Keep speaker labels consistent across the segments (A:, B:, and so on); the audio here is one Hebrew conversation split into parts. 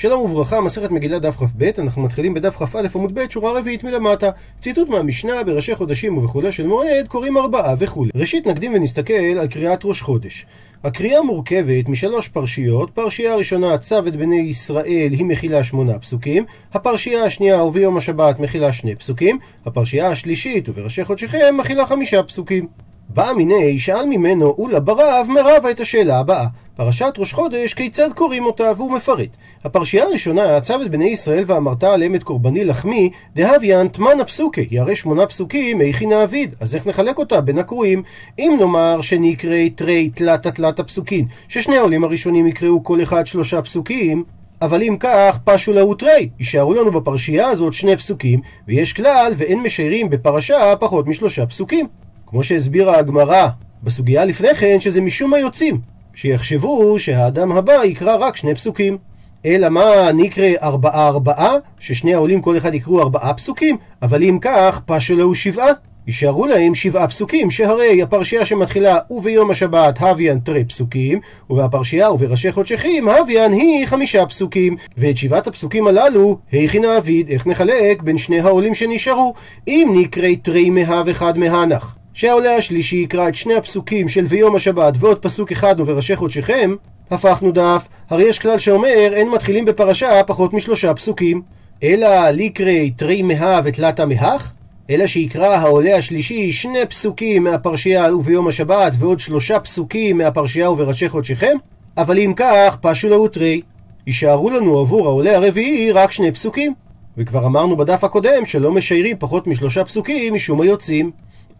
A: שלום וברכה, מסכת מגילה דף כ"ב, אנחנו מתחילים בדף כ"א עמוד ב', שורה רביעית מלמטה. ציטוט מהמשנה, בראשי חודשים ובחולה של מועד, קוראים ארבעה וכולי. ראשית נקדים ונסתכל על קריאת ראש חודש. הקריאה מורכבת משלוש פרשיות, פרשייה הראשונה, צו את בני ישראל, היא מכילה שמונה פסוקים, הפרשייה השנייה, וביום השבת, מכילה שני פסוקים, הפרשייה השלישית, ובראשי חודשיכם, מכילה חמישה פסוקים. בא מיני, שאל ממנו אולה ברב, מרבה את השאלה הבאה. פרשת ראש חודש, כיצד קוראים אותה? והוא מפרט. הפרשייה הראשונה, צו את בני ישראל ואמרת עליהם את קורבני לחמי, דהביאן תמנה פסוקי, ירא שמונה פסוקים, איכי נעביד. אז איך נחלק אותה בין הקרואים? אם נאמר שנקראי תרי תלתה תלתה פסוקין, ששני העולים הראשונים יקראו כל אחד שלושה פסוקים, אבל אם כך, פשו להו תרי. יישארו לנו בפרשייה הזאת שני פסוקים, ויש כלל, ואין משיירים בפרשה פחות משלושה פסוקים. כמו שהסבירה הגמרא בסוגיה לפני כן, שזה משום היוצאים, שיחשבו שהאדם הבא יקרא רק שני פסוקים. אלא מה, נקרא ארבעה ארבעה, ששני העולים כל אחד יקראו ארבעה פסוקים, אבל אם כך, פשו להו שבעה. יישארו להם שבעה פסוקים, שהרי הפרשייה שמתחילה וביום השבת הוויאן תרי פסוקים, ובפרשייה ובראשי חודשכים הוויאן היא חמישה פסוקים. ואת שבעת הפסוקים הללו, היכי נעביד, איך נחלק בין שני העולים שנשארו, אם נקראי תרי מהב אחד מהנח. שהעולה השלישי יקרא את שני הפסוקים של ויום השבת ועוד פסוק אחד ובראשי חודשיכם, הפכנו דף, הרי יש כלל שאומר אין מתחילים בפרשה פחות משלושה פסוקים. אלא ליקרי תרי מהה ותלתה מהך? אלא שיקרא העולה השלישי שני פסוקים מהפרשייה וביום השבת ועוד שלושה פסוקים מהפרשייה ובראשי חודשיכם? אבל אם כך, פשו להו תרי. יישארו לנו עבור העולה הרביעי רק שני פסוקים. וכבר אמרנו בדף הקודם שלא משיירים פחות משלושה פסוקים משום היוצאים.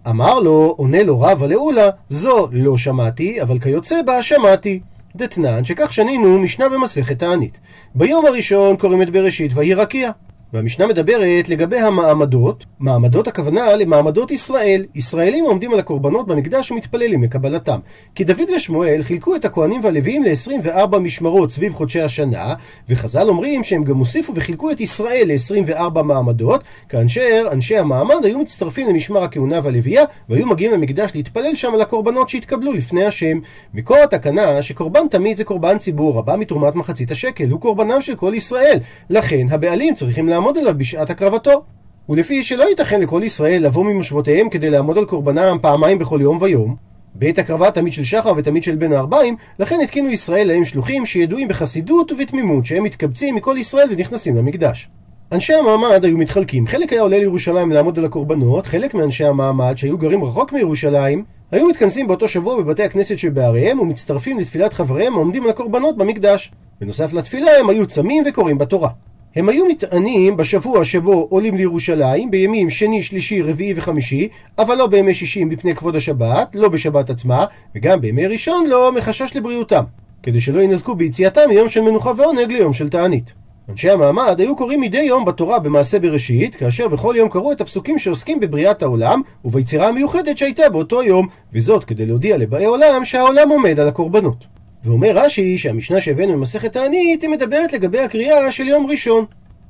A: אמר לו, עונה לו רבא לאולה, זו לא שמעתי, אבל כיוצא בה שמעתי. דתנן, שכך שנינו משנה במסכת תענית. ביום הראשון קוראים את בראשית ויהי רקיע. והמשנה מדברת לגבי המעמדות, מעמדות הכוונה למעמדות ישראל. ישראלים עומדים על הקורבנות במקדש ומתפללים לקבלתם. כי דוד ושמואל חילקו את הכהנים והלוויים ל-24 משמרות סביב חודשי השנה, וחז"ל אומרים שהם גם הוסיפו וחילקו את ישראל ל-24 מעמדות, כאשר אנשי המעמד היו מצטרפים למשמר הכהונה והלוויה, והיו מגיעים למקדש להתפלל שם על הקורבנות שהתקבלו לפני השם. מקור התקנה שקורבן תמיד זה קורבן ציבור, הבא מתרומת מחצית השקל, הוא קורבנם של כל ישראל. לכן צריכים עליו בשעת הקרבתו. ולפי שלא ייתכן לכל ישראל לבוא ממושבותיהם כדי לעמוד על קורבנם פעמיים בכל יום ויום, בעת הקרבה תמיד של שחר ותמיד של בין הארבעים, לכן התקינו ישראל להם שלוחים שידועים בחסידות ובתמימות, שהם מתקבצים מכל ישראל ונכנסים למקדש. אנשי המעמד היו מתחלקים, חלק היה עולה לירושלים לעמוד על הקורבנות, חלק מאנשי המעמד שהיו גרים רחוק מירושלים, היו מתכנסים באותו שבוע בבתי הכנסת שבעריהם ומצטרפים לתפילת חבריהם העומדים על הקורבנות במקדש. בנוסף לתפילה הם היו צמים וקוראים בתורה. הם היו מתענים בשבוע שבו עולים לירושלים, בימים שני, שלישי, רביעי וחמישי, אבל לא בימי שישי מפני כבוד השבת, לא בשבת עצמה, וגם בימי ראשון לא מחשש לבריאותם, כדי שלא ינזקו ביציאתם מיום של מנוחה ועונג ליום של תענית. אנשי המעמד היו קוראים מדי יום בתורה במעשה בראשית, כאשר בכל יום קראו את הפסוקים שעוסקים בבריאת העולם וביצירה המיוחדת שהייתה באותו יום, וזאת כדי להודיע לבאי עולם שהעולם עומד על הקורבנות. ואומר רש"י שהמשנה שהבאנו במסכת תענית היא מדברת לגבי הקריאה של יום ראשון.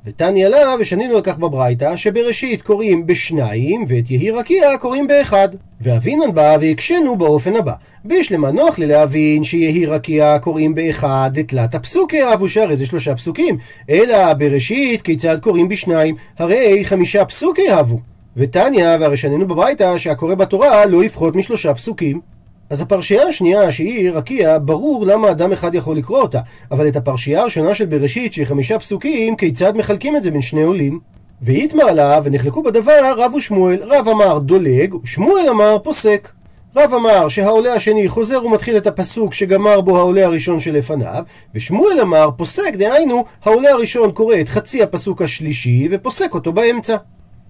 A: ותניא לה, ושנינו על כך בברייתא, שבראשית קוראים בשניים, ואת יהי רקיע קוראים באחד. ואבינן בא והקשינו באופן הבא. בשלמה נוח לי להבין שיהי רקיע קוראים באחד דתלת הפסוקי אהבו שהרי זה שלושה פסוקים, אלא בראשית כיצד קוראים בשניים, הרי חמישה פסוקי אהבו. ותניא, והרי שנינו בברייתא, שהקורא בתורה לא יפחות משלושה פסוקים. אז הפרשייה השנייה, שהיא רקיע, ברור למה אדם אחד יכול לקרוא אותה. אבל את הפרשייה הראשונה של בראשית, שהיא חמישה פסוקים, כיצד מחלקים את זה בין שני עולים? ואיתמר לה, ונחלקו בדבר רב ושמואל. רב אמר דולג, ושמואל אמר פוסק. רב אמר שהעולה השני חוזר ומתחיל את הפסוק שגמר בו העולה הראשון שלפניו, ושמואל אמר פוסק, דהיינו, העולה הראשון קורא את חצי הפסוק השלישי ופוסק אותו באמצע.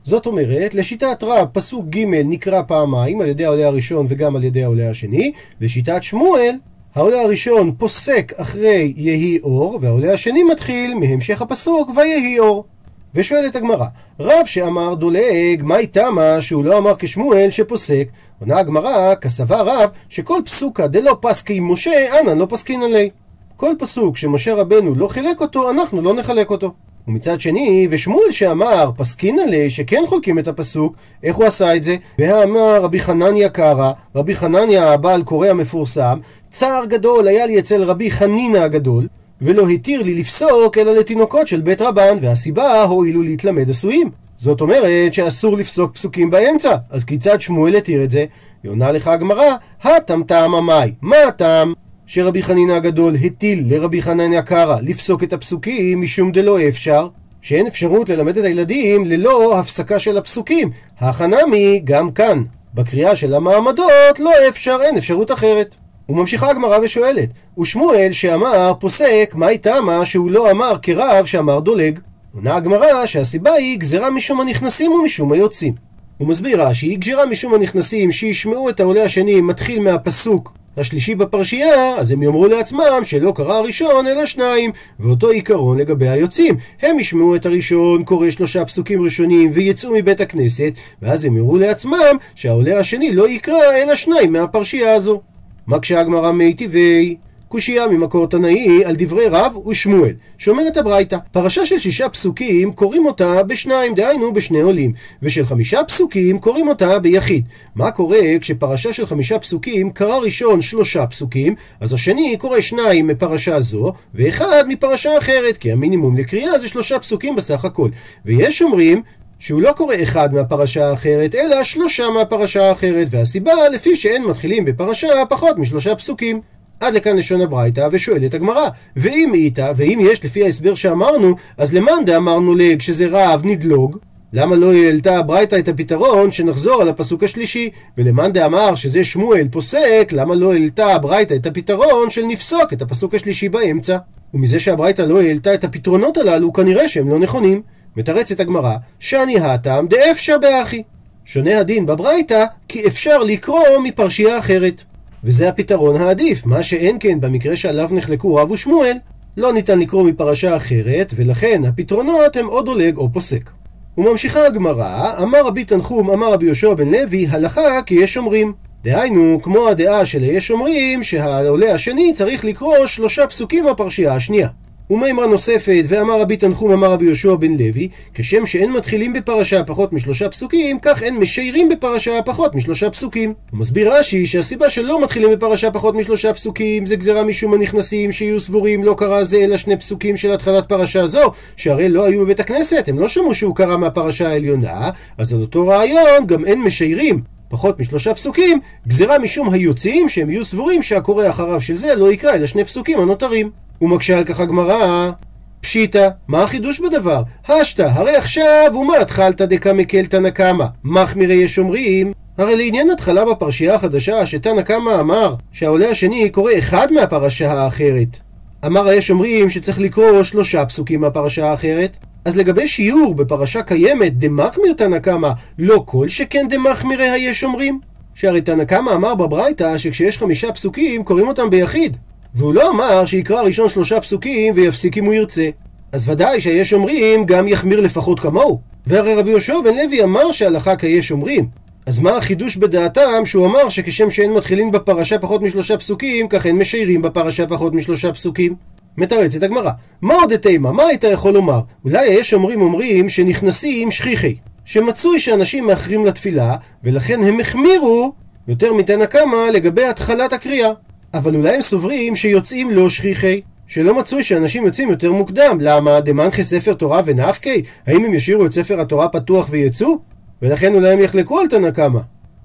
A: זאת אומרת, לשיטת רב, פסוק ג' נקרא פעמיים על ידי העולה הראשון וגם על ידי העולה השני, לשיטת שמואל, העולה הראשון פוסק אחרי יהי אור, והעולה השני מתחיל מהמשך הפסוק ויהי אור. ושואלת הגמרא, רב שאמר דולג, מה איתמה שהוא לא אמר כשמואל שפוסק? עונה הגמרא, כסבה רב, שכל פסוקה דלא פסקי משה, אנן לא פסקין עלי. כל פסוק שמשה רבנו לא חילק אותו, אנחנו לא נחלק אותו. ומצד שני, ושמואל שאמר, פסקין עלי שכן חולקים את הפסוק, איך הוא עשה את זה? והאמר רבי חנניה קרא, רבי חנניה הבעל קורא המפורסם, צער גדול היה לי אצל רבי חנינא הגדול, ולא התיר לי לפסוק אלא לתינוקות של בית רבן, והסיבה הואילו להתלמד עשויים. זאת אומרת שאסור לפסוק פסוקים באמצע, אז כיצד שמואל התיר את זה? היא עונה לך הגמרא, הטמטם המאי. מה הטעם? שרבי חנינא הגדול הטיל לרבי חנניה קרא לפסוק את הפסוקים משום דלא אפשר, שאין אפשרות ללמד את הילדים ללא הפסקה של הפסוקים. החנמי גם כאן, בקריאה של המעמדות לא אפשר, אין אפשרות אחרת. וממשיכה הגמרא ושואלת, ושמואל שאמר פוסק, מה איתה מה שהוא לא אמר כרב שאמר דולג? עונה הגמרא שהסיבה היא גזירה משום הנכנסים ומשום היוצאים. הוא מסביר רש"י, גזירה משום הנכנסים שישמעו את העולה השני מתחיל מהפסוק השלישי בפרשייה, אז הם יאמרו לעצמם שלא קרא הראשון אלא שניים, ואותו עיקרון לגבי היוצאים. הם ישמעו את הראשון קורא שלושה פסוקים ראשונים ויצאו מבית הכנסת, ואז הם יאמרו לעצמם שהעולה השני לא יקרא אלא שניים מהפרשייה הזו. מקשה הגמרא מי טבעי קושייה ממקור תנאי על דברי רב ושמואל, שאומרת הברייתא, פרשה של שישה פסוקים קוראים אותה בשניים, דהיינו בשני עולים, ושל חמישה פסוקים קוראים אותה ביחיד. מה קורה כשפרשה של חמישה פסוקים קרא ראשון שלושה פסוקים, אז השני קורא שניים מפרשה זו, ואחד מפרשה אחרת, כי המינימום לקריאה זה שלושה פסוקים בסך הכל. ויש אומרים שהוא לא קורא אחד מהפרשה האחרת, אלא שלושה מהפרשה האחרת, והסיבה לפי שאין מתחילים בפרשה פחות משלושה פסוקים. עד לכאן לשון הברייתא, ושואלת הגמרא, ואם איתה, ואם יש לפי ההסבר שאמרנו, אז למאן דאמרנו לג שזה רב נדלוג? למה לא העלתה הברייתא את הפתרון שנחזור על הפסוק השלישי? ולמאן דאמר שזה שמואל פוסק, למה לא העלתה הברייתא את הפתרון של נפסוק את הפסוק השלישי באמצע? ומזה שהברייתא לא העלתה את הפתרונות הללו, כנראה שהם לא נכונים. מתרצת הגמרא, שאני הטעם דאפשר באחי. שונה הדין בברייתא, כי אפשר לקרוא מפרשייה אחרת. וזה הפתרון העדיף, מה שאין כן במקרה שעליו נחלקו רב ושמואל, לא ניתן לקרוא מפרשה אחרת, ולכן הפתרונות הם או דולג או פוסק. וממשיכה הגמרא, אמר רבי תנחום, אמר רבי יהושע בן לוי, הלכה כי יש אומרים. דהיינו, כמו הדעה של יש אומרים, שהעולה השני צריך לקרוא שלושה פסוקים בפרשייה השנייה. ומימרה נוספת, ואמר רבי תנחום אמר רבי יהושע בן לוי, כשם שאין מתחילים בפרשה פחות משלושה פסוקים, כך אין משיירים בפרשה פחות משלושה פסוקים. הוא מסביר רש"י שהסיבה שלא מתחילים בפרשה פחות משלושה פסוקים זה גזירה משום הנכנסים שיהיו סבורים לא קרא זה אלא שני פסוקים של התחלת פרשה זו, שהרי לא היו בבית הכנסת, הם לא שמעו שהוא קרא מהפרשה העליונה, אז על אותו רעיון גם אין משיירים. פחות משלושה פסוקים, גזירה משום היוצאים שהם יהיו סבורים שהקורא אחריו של זה לא יקרא אלא שני פסוקים הנותרים. ומקשה על כך הגמרא, פשיטא, מה החידוש בדבר? השתא, הרי עכשיו ומה דקמקל תנא קמא? מחמירי יש אומרים הרי לעניין התחלה בפרשייה החדשה שתנא קמא אמר שהעולה השני קורא אחד מהפרשה האחרת אמר היש אומרים שצריך לקרוא שלושה פסוקים מהפרשה האחרת אז לגבי שיעור בפרשה קיימת דמחמיר תנא קמא לא כל שכן דמחמירי היש אומרים שהרי תנא קמא אמר בברייתא שכשיש חמישה פסוקים קוראים אותם ביחיד והוא לא אמר שיקרא ראשון שלושה פסוקים ויפסיק אם הוא ירצה. אז ודאי שיש אומרים גם יחמיר לפחות כמוהו. והרי רבי יהושע בן לוי אמר שהלכה כיש אומרים. אז מה החידוש בדעתם שהוא אמר שכשם שאין מתחילים בפרשה פחות משלושה פסוקים, כך אין משיירים בפרשה פחות משלושה פסוקים? מתרצת הגמרא. מה עוד תימה? מה היית יכול לומר? אולי יש אומרים אומרים שנכנסים שכיחי. שמצוי שאנשים מאחרים לתפילה, ולכן הם החמירו יותר מתנא קמא לגבי התחלת הקריאה. אבל אולי הם סוברים שיוצאים לא שכיחי, שלא מצוי שאנשים יוצאים יותר מוקדם. למה? דמנחי ספר תורה ונפקי? האם הם ישאירו את ספר התורה פתוח ויצאו? ולכן אולי הם יחלקו על תנא קמא.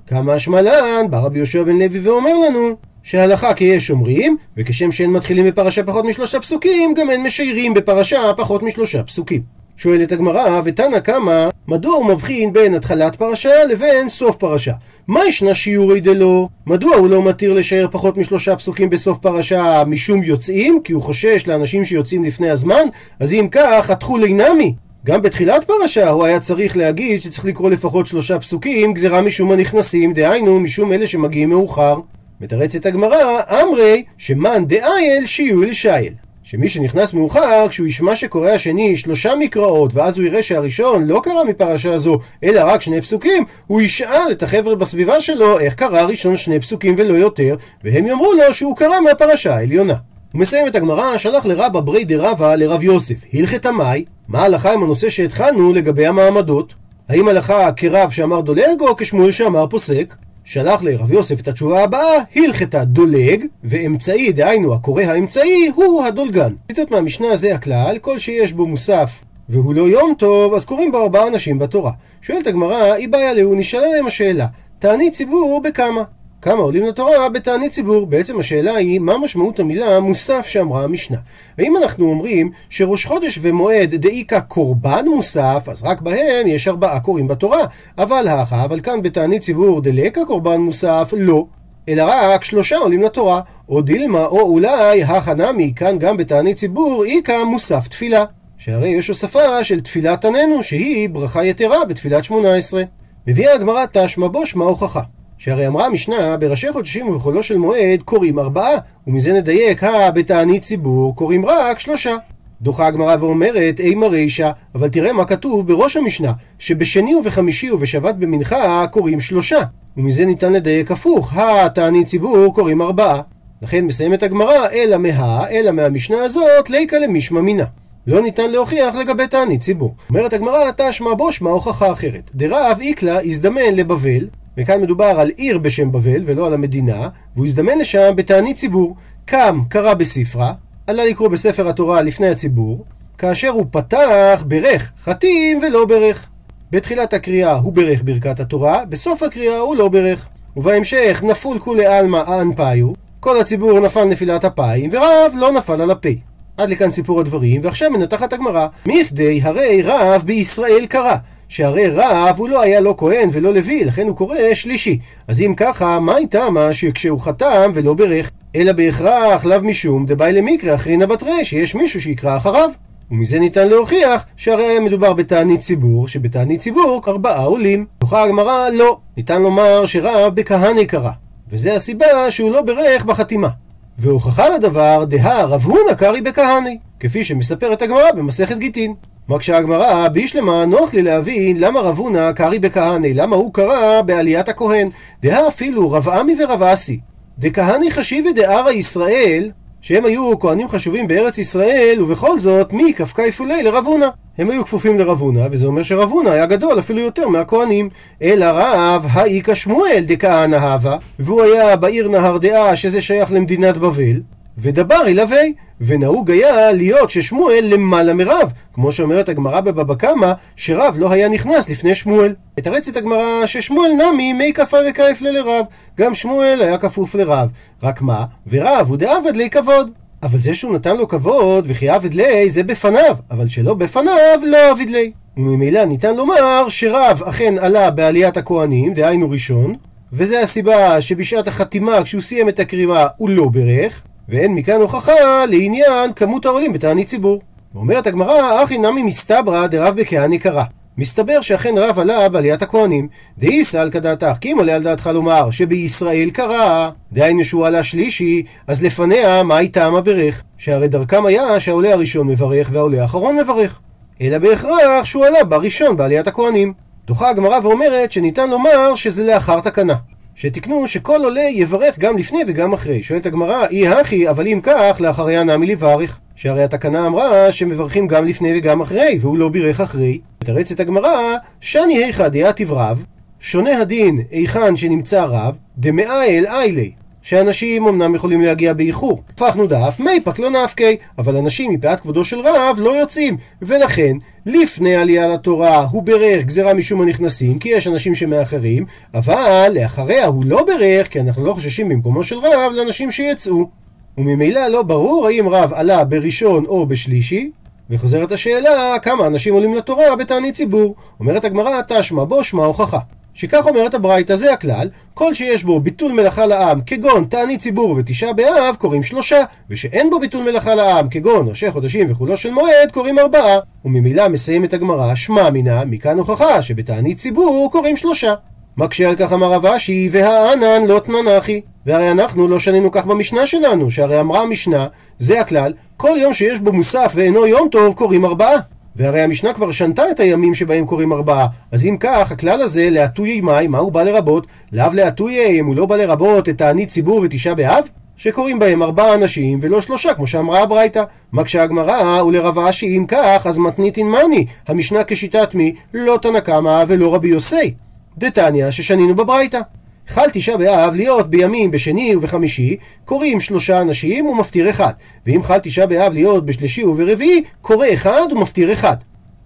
A: כמה השמלן, בא רבי יהושע בן לוי ואומר לנו שהלכה כי יש שומרים, וכשם שאין מתחילים בפרשה פחות משלושה פסוקים, גם אין משיירים בפרשה פחות משלושה פסוקים. שואלת הגמרא, ותנא קמא, מדוע הוא מבחין בין התחלת פרשה לבין סוף פרשה? מה ישנה שיעורי דלא? מדוע הוא לא מתיר לשער פחות משלושה פסוקים בסוף פרשה משום יוצאים? כי הוא חושש לאנשים שיוצאים לפני הזמן? אז אם כך, התחול אינמי. גם בתחילת פרשה הוא היה צריך להגיד שצריך לקרוא לפחות שלושה פסוקים, גזירה משום הנכנסים, דהיינו משום אלה שמגיעים מאוחר. מתרצת הגמרא, אמרי, שמאן דאייל שיעול שייל. שמי שנכנס מאוחר, כשהוא ישמע שקורא השני שלושה מקראות, ואז הוא יראה שהראשון לא קרא מפרשה זו, אלא רק שני פסוקים, הוא ישאל את החבר'ה בסביבה שלו איך קרא ראשון שני פסוקים ולא יותר, והם יאמרו לו שהוא קרא מהפרשה העליונה. הוא מסיים את הגמרא, שלח לרבא ברי דרבא לרב יוסף, הלכת מאי, מה ההלכה עם הנושא שהתחלנו לגבי המעמדות? האם הלכה כרב שאמר דולג או כשמואל שאמר פוסק? שלח לרב יוסף את התשובה הבאה, הלכתה דולג, ואמצעי, דהיינו הקורא האמצעי, הוא הדולגן. ציטוט מהמשנה הזה הכלל, כל שיש בו מוסף והוא לא יום טוב, אז קוראים בו ארבעה אנשים בתורה. שואלת הגמרא, היא בעיה להוא, נשאלה להם השאלה, תענית ציבור בכמה? כמה עולים לתורה בתענית ציבור? בעצם השאלה היא, מה משמעות המילה מוסף שאמרה המשנה? ואם אנחנו אומרים שראש חודש ומועד דאיקה קורבן מוסף, אז רק בהם יש ארבעה קוראים בתורה. אבל האחה, אבל כאן בתענית ציבור דלקה קורבן מוסף, לא. אלא רק שלושה עולים לתורה, או דילמה, או אולי הכנמי, כאן גם בתענית ציבור, איכה מוסף תפילה. שהרי יש הוספה של תפילת עננו, שהיא ברכה יתרה בתפילת שמונה עשרה. מביאה הגמרא תשמע בו שמע הוכחה. שהרי אמרה המשנה, בראשי חודשים ובחולו של מועד קוראים ארבעה, ומזה נדייק, הא בתענית ציבור קוראים רק שלושה. דוחה הגמרא ואומרת, אימה רישא, אבל תראה מה כתוב בראש המשנה, שבשני ובחמישי ובשבת במנחה קוראים שלושה. ומזה ניתן לדייק הפוך, התענית ציבור קוראים ארבעה. לכן מסיימת הגמרא, אלא מה, אלא מהמשנה הזאת, ליקה למישמע מינה. לא ניתן להוכיח לגבי תענית ציבור. אומרת הגמרא, תשמע בו שמע הוכחה אחרת. דרב איקלה הזדמן לבבל, וכאן מדובר על עיר בשם בבל ולא על המדינה, והוא הזדמן לשם בתענית ציבור. קם, קרא בספרה, עלה לקרוא בספר התורה לפני הציבור, כאשר הוא פתח, ברך חטים ולא ברך. בתחילת הקריאה הוא ברך ברכת התורה, בסוף הקריאה הוא לא ברך. ובהמשך נפול כולי עלמא אנפיו, כל הציבור נפל נפילת אפיים, ורב לא נפל על הפה. עד לכאן סיפור הדברים, ועכשיו מנתחת הגמרא, מכדי הרי רב בישראל קרא. שהרי רב הוא לא היה לא כהן ולא לוי, לכן הוא קורא שלישי. אז אם ככה, מה איתה מה שכשהוא חתם ולא ברך, אלא בהכרח לאו משום דבאי למקרה אחרינא בתרי, שיש מישהו שיקרא אחריו. ומזה ניתן להוכיח שהרי מדובר בתענית ציבור, שבתענית ציבור ארבעה עולים. תוכה הגמרא לא. ניתן לומר שרב בכהני קרא. וזה הסיבה שהוא לא ברך בחתימה. והוכחה לדבר, דהה רב הונא קרעי בכהני, כפי שמספרת הגמרא במסכת גיטין. מקשה הגמרא, בישלמה נוח לי להבין למה רב הונא קרעי בכהני, למה הוא קרא בעליית הכהן. דהה אפילו רב עמי ורב אסי. דכהני חשיבי דערא ישראל, שהם היו כהנים חשובים בארץ ישראל, ובכל זאת, מי כפקאי פולי לרב הונא. הם היו כפופים לרב הונא, וזה אומר שרב הונא היה גדול אפילו יותר מהכהנים. אלא רב האיכא שמואל דכהנא הווה, והוא היה בעיר נהר דעה, שזה שייך למדינת בבל, ודבר ילווה, ונהוג היה להיות ששמואל למעלה מרב, כמו שאומרת הגמרא בבבא קמא, שרב לא היה נכנס לפני שמואל. מתרצת הגמרא ששמואל נמי מי כפה וכיפלה לרב, גם שמואל היה כפוף לרב. רק מה? ורב הוא דעבד לי כבוד. אבל זה שהוא נתן לו כבוד, וכי עבד לי זה בפניו, אבל שלא בפניו לא עבד לי. וממילא ניתן לומר שרב אכן עלה בעליית הכהנים, דהיינו ראשון, וזה הסיבה שבשעת החתימה, כשהוא סיים את הקרימה, הוא לא ברך, ואין מכאן הוכחה לעניין כמות העולים בתענית ציבור. ואומרת הגמרא, אחי נמי מסתברא דרב בכהני קרא. מסתבר שאכן רב עלה בעליית הכהנים. דאיסא על כדעתך, כי אם עולה על דעתך לומר שבישראל קרא, דהיינו שהוא עלה שלישי, אז לפניה מה היא טעמה ברך? שהרי דרכם היה שהעולה הראשון מברך והעולה האחרון מברך. אלא בהכרח שהוא עלה בראשון בעליית הכהנים. דוחה הגמרא ואומרת שניתן לומר שזה לאחר תקנה. שתקנו שכל עולה יברך גם לפני וגם אחרי. שואלת הגמרא, אי הכי, אבל אם כך, לאחריה נמי לברך. שהרי התקנה אמרה שמברכים גם לפני וגם אחרי, והוא לא בירך אחרי. מתרצת הגמרא, שני היכא דעתיב רב, שונה הדין היכן שנמצא רב, דמאה אל איילי. שאנשים אמנם יכולים להגיע באיחור. הפכנו דף, מייפק לא נפקי, אבל אנשים מפאת כבודו של רב לא יוצאים. ולכן, לפני עלייה לתורה הוא ברך גזירה משום הנכנסים, כי יש אנשים שמאחרים, אבל לאחריה הוא לא ברך, כי אנחנו לא חוששים במקומו של רב לאנשים שיצאו. וממילא לא ברור האם רב עלה בראשון או בשלישי, וחוזרת השאלה כמה אנשים עולים לתורה בתענית ציבור. אומרת הגמרא, תשמע בו שמע הוכחה. שכך אומרת הברייתא, זה הכלל, כל שיש בו ביטול מלאכה לעם, כגון תענית ציבור ותשעה באב, קוראים שלושה, ושאין בו ביטול מלאכה לעם, כגון ראשי חודשים וכולו של מועד, קוראים ארבעה. וממילא מסיימת הגמרא, שמע מינה, מכאן הוכחה שבתענית ציבור קוראים שלושה. מקשה על כך אמר רב אשי, והענן לא תננחי. והרי אנחנו לא שנינו כך במשנה שלנו, שהרי אמרה המשנה, זה הכלל, כל יום שיש בו מוסף ואינו יום טוב, קוראים ארבעה. והרי המשנה כבר שנתה את הימים שבהם קוראים ארבעה. אז אם כך, הכלל הזה, להטויי מאי, מה הוא בא לרבות? לאו להטויי, אם הוא לא בא לרבות את תענית ציבור ותשעה באב? שקוראים בהם ארבעה אנשים ולא שלושה, כמו שאמרה הברייתא. מקשה הגמרא, ולרב אשי, אם כך, אז מתניתין מאני. המשנה כשיטת מי? לא תנא קמא ולא רבי יוסי. דתניא ששנינו בברייתא. חל תשעה באב להיות בימים בשני ובחמישי, קוראים שלושה אנשים ומפטיר אחד. ואם חל תשעה באב להיות בשלישי וברביעי, קורא אחד ומפטיר אחד.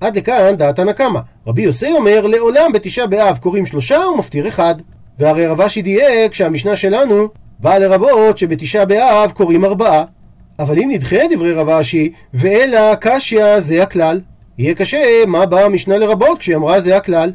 A: עד לכאן דעת הנקמה. רבי יוסי אומר, לעולם בתשעה באב קוראים שלושה ומפטיר אחד. והרי רב אשי דייק שהמשנה שלנו באה לרבות שבתשעה באב קוראים ארבעה. אבל אם נדחה דברי רב אשי, ואלא קשיא זה הכלל. יהיה קשה מה באה המשנה לרבות כשהיא אמרה זה הכלל.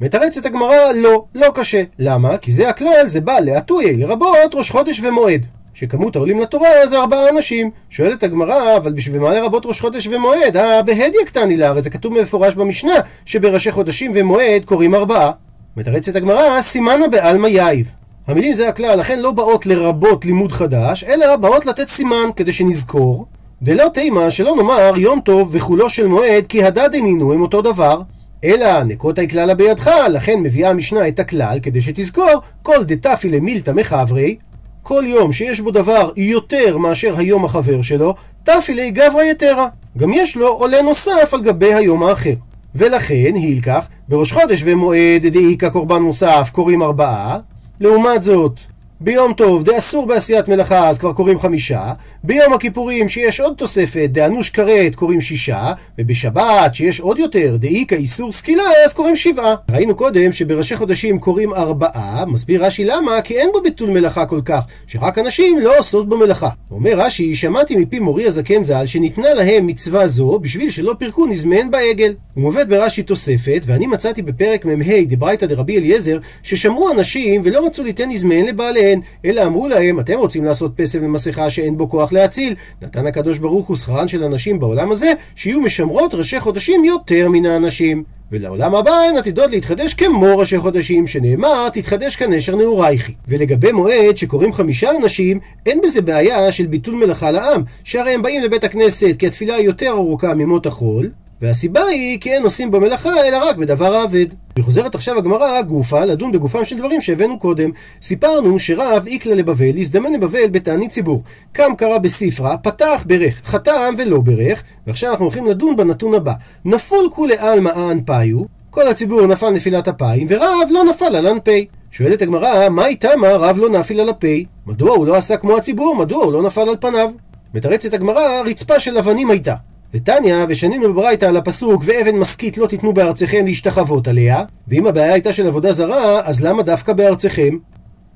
A: מתרצת הגמרא לא, לא קשה. למה? כי זה הכלל, זה בא להטויה, לרבות ראש חודש ומועד. שכמות העולים לתורה זה ארבעה אנשים. שואלת הגמרא, אבל בשביל מה לרבות ראש חודש ומועד? אה, בהדיא קטני לה, הרי זה כתוב במפורש במשנה, שבראשי חודשים ומועד קוראים ארבעה. מתרצת הגמרא, סימנה בעלמא יאיב. המילים זה הכלל, לכן לא באות לרבות לימוד חדש, אלא באות לתת סימן כדי שנזכור. דלא תימה שלא נאמר יום טוב וחולו של מועד כי הדד עינינו הם אותו דבר. אלא נקוטה כללה בידך, לכן מביאה המשנה את הכלל כדי שתזכור כל דתפי למילתא מחברי כל יום שיש בו דבר יותר מאשר היום החבר שלו, תפילי גברא יתרה. גם יש לו עולה נוסף על גבי היום האחר. ולכן, הילקח, בראש חודש ומועד דאיכא קורבן מוסף קוראים ארבעה, לעומת זאת, ביום טוב דאסור בעשיית מלאכה אז כבר קוראים חמישה, ביום הכיפורים שיש עוד תוספת דאנוש כרת קוראים שישה, ובשבת שיש עוד יותר דאיכא איסור סקילה אז קוראים שבעה. ראינו קודם שבראשי חודשים קוראים ארבעה, מסביר רש"י למה? כי אין בו ביטול מלאכה כל כך, שרק הנשים לא עושות בו מלאכה. אומר רש"י, שמעתי מפי מורי הזקן ז"ל שניתנה להם מצווה זו בשביל שלא פירקו נזמן בעגל. הוא מובאת ברש"י תוספת, ואני מצאתי בפרק מ"ה דברייתא דרבי אליעזר, ששמרו הנשים ולא רצו ליתן נזמן לבעליהן, אלא אמרו להם, אתם רוצים לעשות פסל ומסכה שאין בו כוח להציל. נתן הקדוש ברוך הוא שכרן של הנשים בעולם הזה, שיהיו משמרות ראשי חודשים יותר מן האנשים. ולעולם הבא הן עתידות להתחדש כמו ראשי חודשים, שנאמר תתחדש כנשר נעורייכי. ולגבי מועד שקוראים חמישה אנשים, אין בזה בעיה של ביטול מלאכה לעם, שהרי הם באים לבית הכנסת כי התפילה יותר ארוכה ממות החול, והסיבה היא כי אין עושים במלאכה אלא רק בדבר האבד. וחוזרת עכשיו הגמרא גופה לדון בגופם של דברים שהבאנו קודם. סיפרנו שרב איקלה לבבל הזדמן לבבל בתענית ציבור. קם קרא בספרה, פתח ברך, חתם ולא ברך, ועכשיו אנחנו הולכים לדון בנתון הבא. נפול כולי עלמא אנפיו, כל הציבור נפל נפילת אפיים, ורב לא נפל על אנפי. שואלת הגמרא, מה איתה מה רב לא נפיל על הפי? מדוע הוא לא עשה כמו הציבור? מדוע הוא לא נפל על פניו? מתרצת הגמרא, רצפה של אבנים הייתה. ותניא, ושנינו בברייתא על הפסוק, ואבן משכית לא תיתנו בארצכם להשתחוות עליה, ואם הבעיה הייתה של עבודה זרה, אז למה דווקא בארצכם?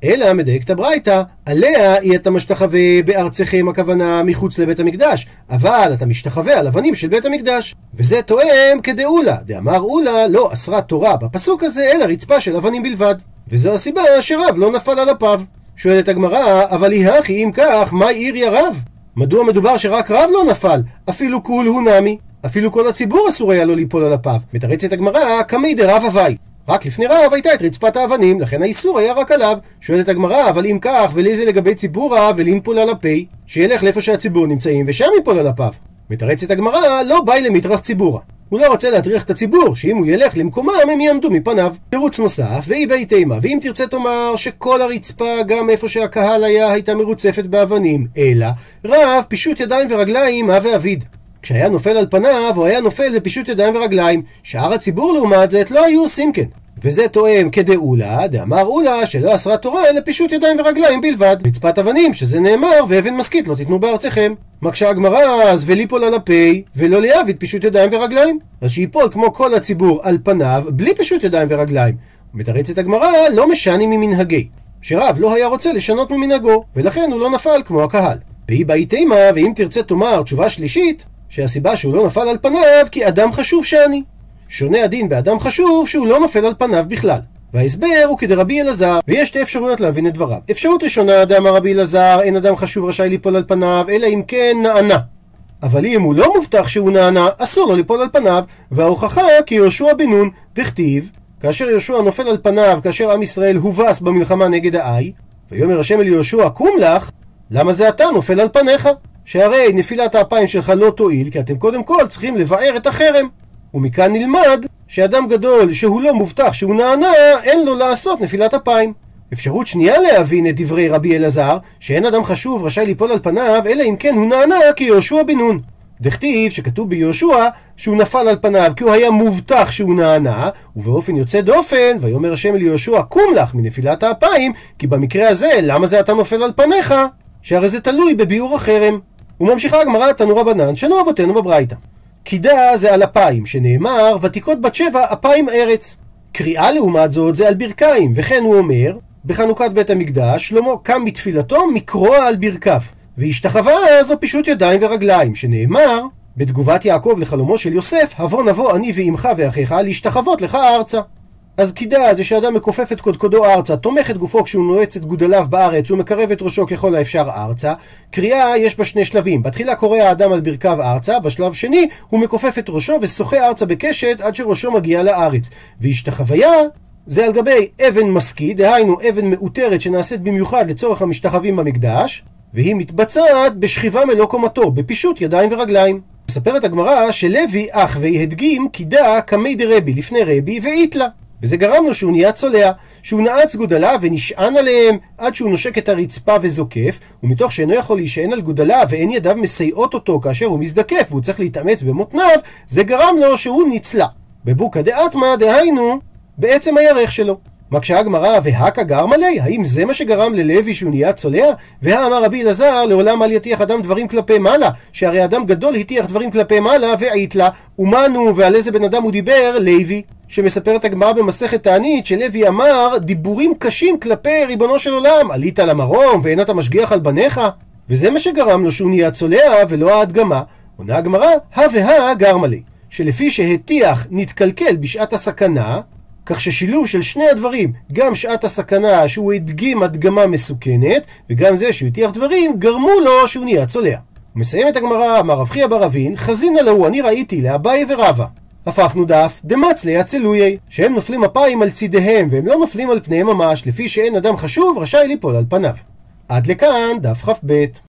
A: אלא מדייקת הברייתא, עליה היא אתה משתחווה בארצכם הכוונה מחוץ לבית המקדש, אבל אתה משתחווה על אבנים של בית המקדש. וזה תואם כדאולה, דאמר אולה לא אסרה תורה בפסוק הזה, אלא רצפה של אבנים בלבד. וזו הסיבה שרב לא נפל על אפיו. שואלת הגמרא, אבל היא הכי אם כך, מה עיר יא רב? מדוע מדובר שרק רב לא נפל? אפילו כול הוא נמי. אפילו כל הציבור אסור היה לו ליפול על אפיו. מתרצת הגמרא, קמי דרב הווי. רק לפני רב הייתה את רצפת האבנים, לכן האיסור היה רק עליו. שואלת הגמרא, אבל אם כך, ולי זה לגבי ציבור רב ולנפול על הפי, שילך לאיפה שהציבור נמצאים ושם ייפול על אפיו. מתרצת הגמרא, לא באי למטרח ציבורה. הוא לא רוצה להטריח את הציבור, שאם הוא ילך למקומם הם יעמדו מפניו. תירוץ נוסף, ואי בי תימה, ואם תרצה תאמר שכל הרצפה, גם איפה שהקהל היה, הייתה מרוצפת באבנים, אלא רב פישוט ידיים ורגליים, הווה אביד. כשהיה נופל על פניו, הוא היה נופל בפישוט ידיים ורגליים. שאר הציבור לעומת זאת לא היו עושים כן. וזה תואם כדאולה, דאמר אולה שלא אסרה תורה אלא פישוט ידיים ורגליים בלבד. רצפת אבנים, שזה נאמר, ואבן משכית לא תיתנו בארצכם. מקשה הגמרא, אז וליפול על הפי, ולא ליאביד פישוט ידיים ורגליים. אז שיפול כמו כל הציבור על פניו, בלי פישוט ידיים ורגליים. מתרצת הגמרא, לא משני ממנהגי. שרב לא היה רוצה לשנות ממנהגו, ולכן הוא לא נפל כמו הקהל. והיא באי תימה, ואם תרצה תאמר תשובה שלישית, שהסיבה שהוא לא נפל על פניו, כי אדם חשוב שאני. שונה הדין באדם חשוב שהוא לא נופל על פניו בכלל. וההסבר הוא כדרבי אלעזר, ויש שתי אפשרויות להבין את דבריו. אפשרות ראשונה, דאמר רבי אלעזר, אין אדם חשוב רשאי ליפול על פניו, אלא אם כן נענה. אבל אם הוא לא מובטח שהוא נענה, אסור לו ליפול על פניו, וההוכחה כי יהושע בן נון, דכתיב, כאשר יהושע נופל על פניו, כאשר עם ישראל הובס במלחמה נגד האי, ויאמר השם אל יהושע, קום לך, למה זה אתה נופל על פניך? שהרי נפילת האפיים שלך לא תועיל, כי אתם קודם כל צריכים לבאר את החרם. ומכאן נלמד שאדם גדול שהוא לא מובטח שהוא נענה, אין לו לעשות נפילת אפיים. אפשרות שנייה להבין את דברי רבי אלעזר, שאין אדם חשוב רשאי ליפול על פניו, אלא אם כן הוא נענה כיהושע בן נון. דכתיב שכתוב ביהושע שהוא נפל על פניו כי הוא היה מובטח שהוא נענה ובאופן יוצא דופן ויאמר השם אל יהושע קום לך מנפילת האפיים כי במקרה הזה למה זה אתה נופל על פניך שהרי זה תלוי בביאור החרם וממשיכה הגמרא תנו רבנן שנו אבותינו בברייתא קידה זה על אפיים שנאמר ותיקות בת שבע אפיים ארץ קריאה לעומת זאת זה על ברכיים וכן הוא אומר בחנוכת בית המקדש שלמה קם מתפילתו מקרוע על ברכיו והשתחווה זו פישוט ידיים ורגליים, שנאמר בתגובת יעקב לחלומו של יוסף, הבוא נבוא אני ועמך ואחיך להשתחוות לך ארצה. אז קידה זה שאדם מכופף את קודקודו ארצה, תומך את גופו כשהוא נועץ את גודליו בארץ, ומקרב את ראשו ככל האפשר ארצה. קריאה יש בה שני שלבים, בתחילה קורא האדם על ברכיו ארצה, בשלב שני הוא מכופף את ראשו ושוחה ארצה בקשת עד שראשו מגיע לארץ. והשתחוויה זה על גבי אבן מסקי, דהיינו אבן מאותרת שנעשית במיוחד לצורך המשתחווים במקדש, והיא מתבצעת בשכיבה מלוא קומתו, בפישוט ידיים ורגליים. מספרת הגמרא שלוי אח והדגים קידה קמי דרבי לפני רבי ואיתלה. וזה גרם לו שהוא נהיה צולע, שהוא נעץ גודליו ונשען עליהם עד שהוא נושק את הרצפה וזוקף, ומתוך שאינו יכול להישען על גודליו ואין ידיו מסייעות אותו כאשר הוא מזדקף והוא צריך להתאמץ במותניו, זה גרם לו שהוא נצלע. בבוקא דאטמא דהיינו בעצם הירך שלו. מקשה הגמרא, והכה גרמה לי? האם זה מה שגרם ללוי שהוא נהיה צולע? והאמר רבי אלעזר, לעולם אל יטיח אדם דברים כלפי מעלה, שהרי אדם גדול הטיח דברים כלפי מעלה, ועית לה, ומנו, ועל איזה בן אדם הוא דיבר? לוי. שמספרת הגמרא במסכת תענית, שלוי אמר דיבורים קשים כלפי ריבונו של עולם, עלית למרום, ואין אתה משגיח על בניך? וזה מה שגרם לו שהוא נהיה צולע, ולא ההדגמה. עונה הגמרא, הא והא גרמה לי. שלפי שהטיח נתקלקל בשעת הסכנה, כך ששילוב של שני הדברים, גם שעת הסכנה שהוא הדגים הדגמה מסוכנת, וגם זה שהוא הטיח דברים, גרמו לו שהוא נהיה צולע. מסיים את הגמרא, אמר רב חייא בר אבין, חזינא להו, אני ראיתי לאביי ורבא. הפכנו דף דמצלי הצלויי, שהם נופלים אפיים על צידיהם, והם לא נופלים על פניהם ממש, לפי שאין אדם חשוב רשאי ליפול על פניו. עד לכאן דף כ"ב.